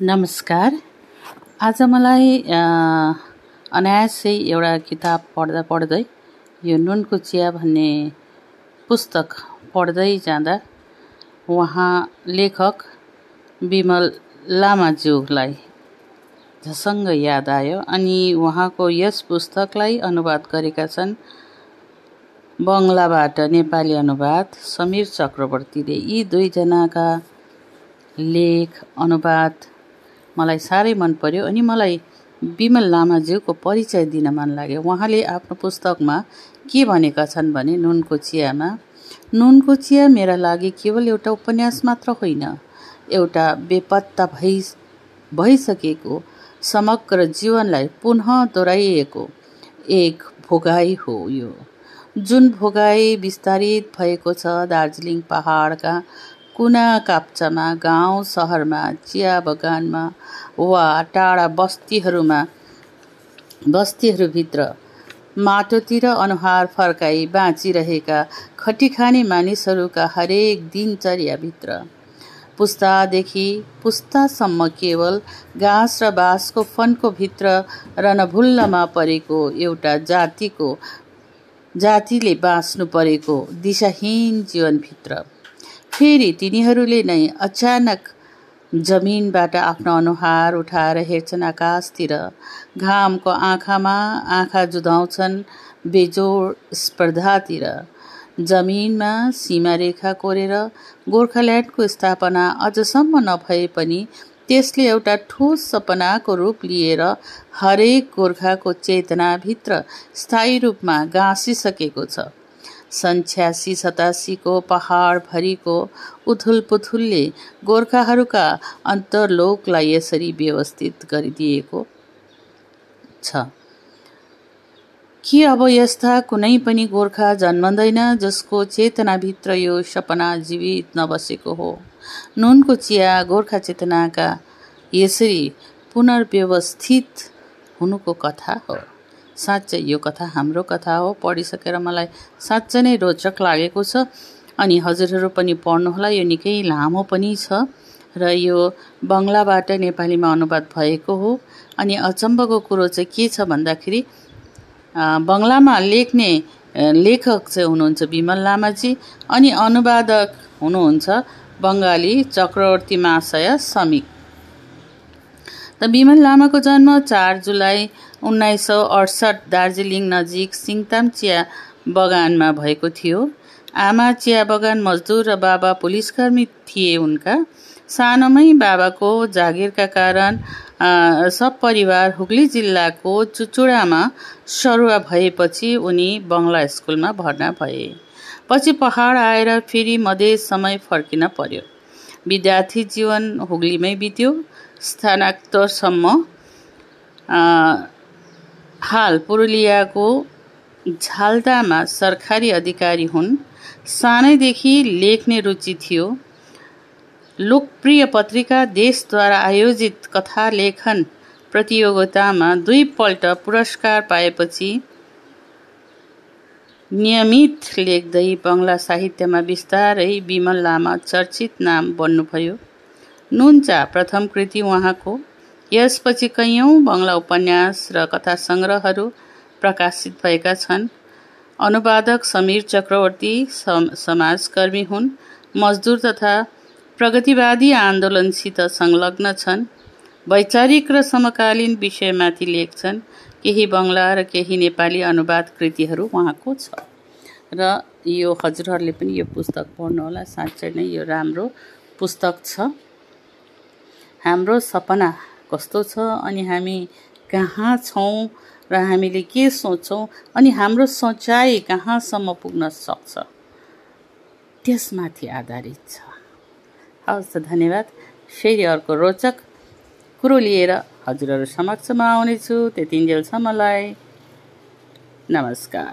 नमस्कार। आज मलाई अनायासै एउटा किताब पढ्दा पढ्दै यो नुनको चिया भन्ने पुस्तक पढ्दै जाँदा उहाँ लेखक विमल लामाज्यूलाई झसङ्ग याद आयो अनि उहाँको यस पुस्तकलाई अनुवाद गरेका छन् बङ्गलाबाट नेपाली अनुवाद समीर चक्रवर्तीले। यी दुईजनाका लेख अनुवाद मलाई साह्रै मन पर्यो अनि मलाई विमल लामाज्यूको परिचय दिन मन लाग्यो। उहाँले आफ्नो पुस्तकमा के भनेका छन् भने नुनको चियामा नुनको चिया मेरा लागि केवल एउटा उपन्यास मात्र होइन एउटा बेपत्ता भइ भइसकेको समग्र जीवनलाई पुनः दोहोऱ्याइएको एक भोगाई हो यो। जुन भोगाई विस्तारित भएको छ दार्जिलिङ पहाडका कुना काप्चामा गाउँ सहरमा चिया बगानमा वा टाढा बस्तीहरूमा बस्तीहरूभित्र माटोतिर अनुहार फर्काई बाँचिरहेका खटिखाने मानिसहरूका हरेक दिनचर्याभित्र। पुस्तादेखि पुस्तासम्म केवल घाँस र बाँसको फन्को भित्र र नभुल्लमा परेको एउटा जातिको जातिले बाँच्नु परेको दिशाहीन जीवनभित्र। फेरि तिनीहरूले नै अचानक जमिनबाट आफ्नो अनुहार उठाएर हेर्छन् आकाशतिर। घामको आँखामा आँखा जुधाउँछन् बेजोड स्पर्धातिर। जमिनमा सीमारेखा कोरेर गोर्खाल्यान्डको स्थापना अझसम्म नभए पनि त्यसले एउटा ठोस सपनाको रूप लिएर हरेक गोर्खाको चेतनाभित्र स्थायी रूपमा गाँसिसकेको छ। सन् छ्यासी सतासीको पहाडभरिको उथुलपुथुलले गोर्खाहरूका अन्तर्लोकलाई यसरी व्यवस्थित गरिदिएको छ। के अब यस्ता कुनै पनि गोर्खा जन्मँदैन जसको चेतनाभित्र यो सपना जीवित नबसेको हो। नुनको चिया गोर्खा चेतनाका यसरी पुनर्व्यवस्थित हुनुको कथा हो। साँच्चै यो कथा हाम्रो कथा हो पढिसकेर मलाई साँच्चै नै रोचक लागेको छ। अनि हजुरहरू पनि पढ्नुहोला यो निकै लामो पनि छ र यो बङ्गलाबाट नेपालीमा अनुवाद भएको हो। अनि अचम्मको कुरो चाहिँ के छ भन्दाखेरि बङ्गलामा लेख्ने लेखक चाहिँ हुनुहुन्छ विमल लामाजी अनि अनुवादक हुनुहुन्छ बङ्गाली चक्रवर्ती महाशय समीक। त विमल लामाको जन्म चार जुलाई उन्नाइस सौ अडसठ दार्जिलिङ नजिक सिङताम चिया बगानमा भएको थियो। आमा चिया बगान मजदुर र बाबा पुलिसकर्मी थिए उनका। सानोमै बाबाको जागिरका कारण सब परिवार हुगली जिल्लाको चुचुडामा सरुवा भएपछि उनी बङ्गला स्कुलमा भर्ना भए। पछि पहाड आएर फेरि मधेस समय फर्किन पर्यो। विद्यार्थी जीवन हुगलीमै बित्यो। स्थानान्तरसम्म हाल पुरुलियाको झाल्दामा सरकारी अधिकारी हुन्। सानैदेखि लेख्ने रुचि थियो। लोकप्रिय पत्रिका देशद्वारा आयोजित कथा लेखन प्रतियोगितामा दुईपल्ट पुरस्कार पाएपछि नियमित लेख्दै बङ्गला साहित्यमा बिस्तारै विमल लामा चर्चित नाम बन्नुभयो। नुन्चा प्रथम कृति उहाँको यसपछि कैयौँ बङ्गला उपन्यास र कथा सङ्ग्रहहरू प्रकाशित भएका छन्। अनुवादक समीर चक्रवर्ती समाजकर्मी हुन्। मजदुर तथा प्रगतिवादी आन्दोलनसित संलग्न छन्। वैचारिक र समकालीन विषयमाथि लेख्छन् केही बङ्गला र केही नेपाली अनुवाद कृतिहरू उहाँको छ। र यो हजुरहरूले पनि यो पुस्तक पढ्नुहोला साँच्चै नै यो राम्रो पुस्तक छ। हाम्रो सपना कस्तो छ अनि हामी कहाँ छौँ र हामीले के सोच्छौँ अनि हाम्रो सोचाइ कहाँसम्म पुग्न सक्छ? त्यसमाथि आधारित छ। हवस् त धन्यवाद। फेरि अर्को रोचक कुरो लिएर हजुरहरू समक्षमा आउनेछु। त्यतिन्जेलसम्मलाई नमस्कार।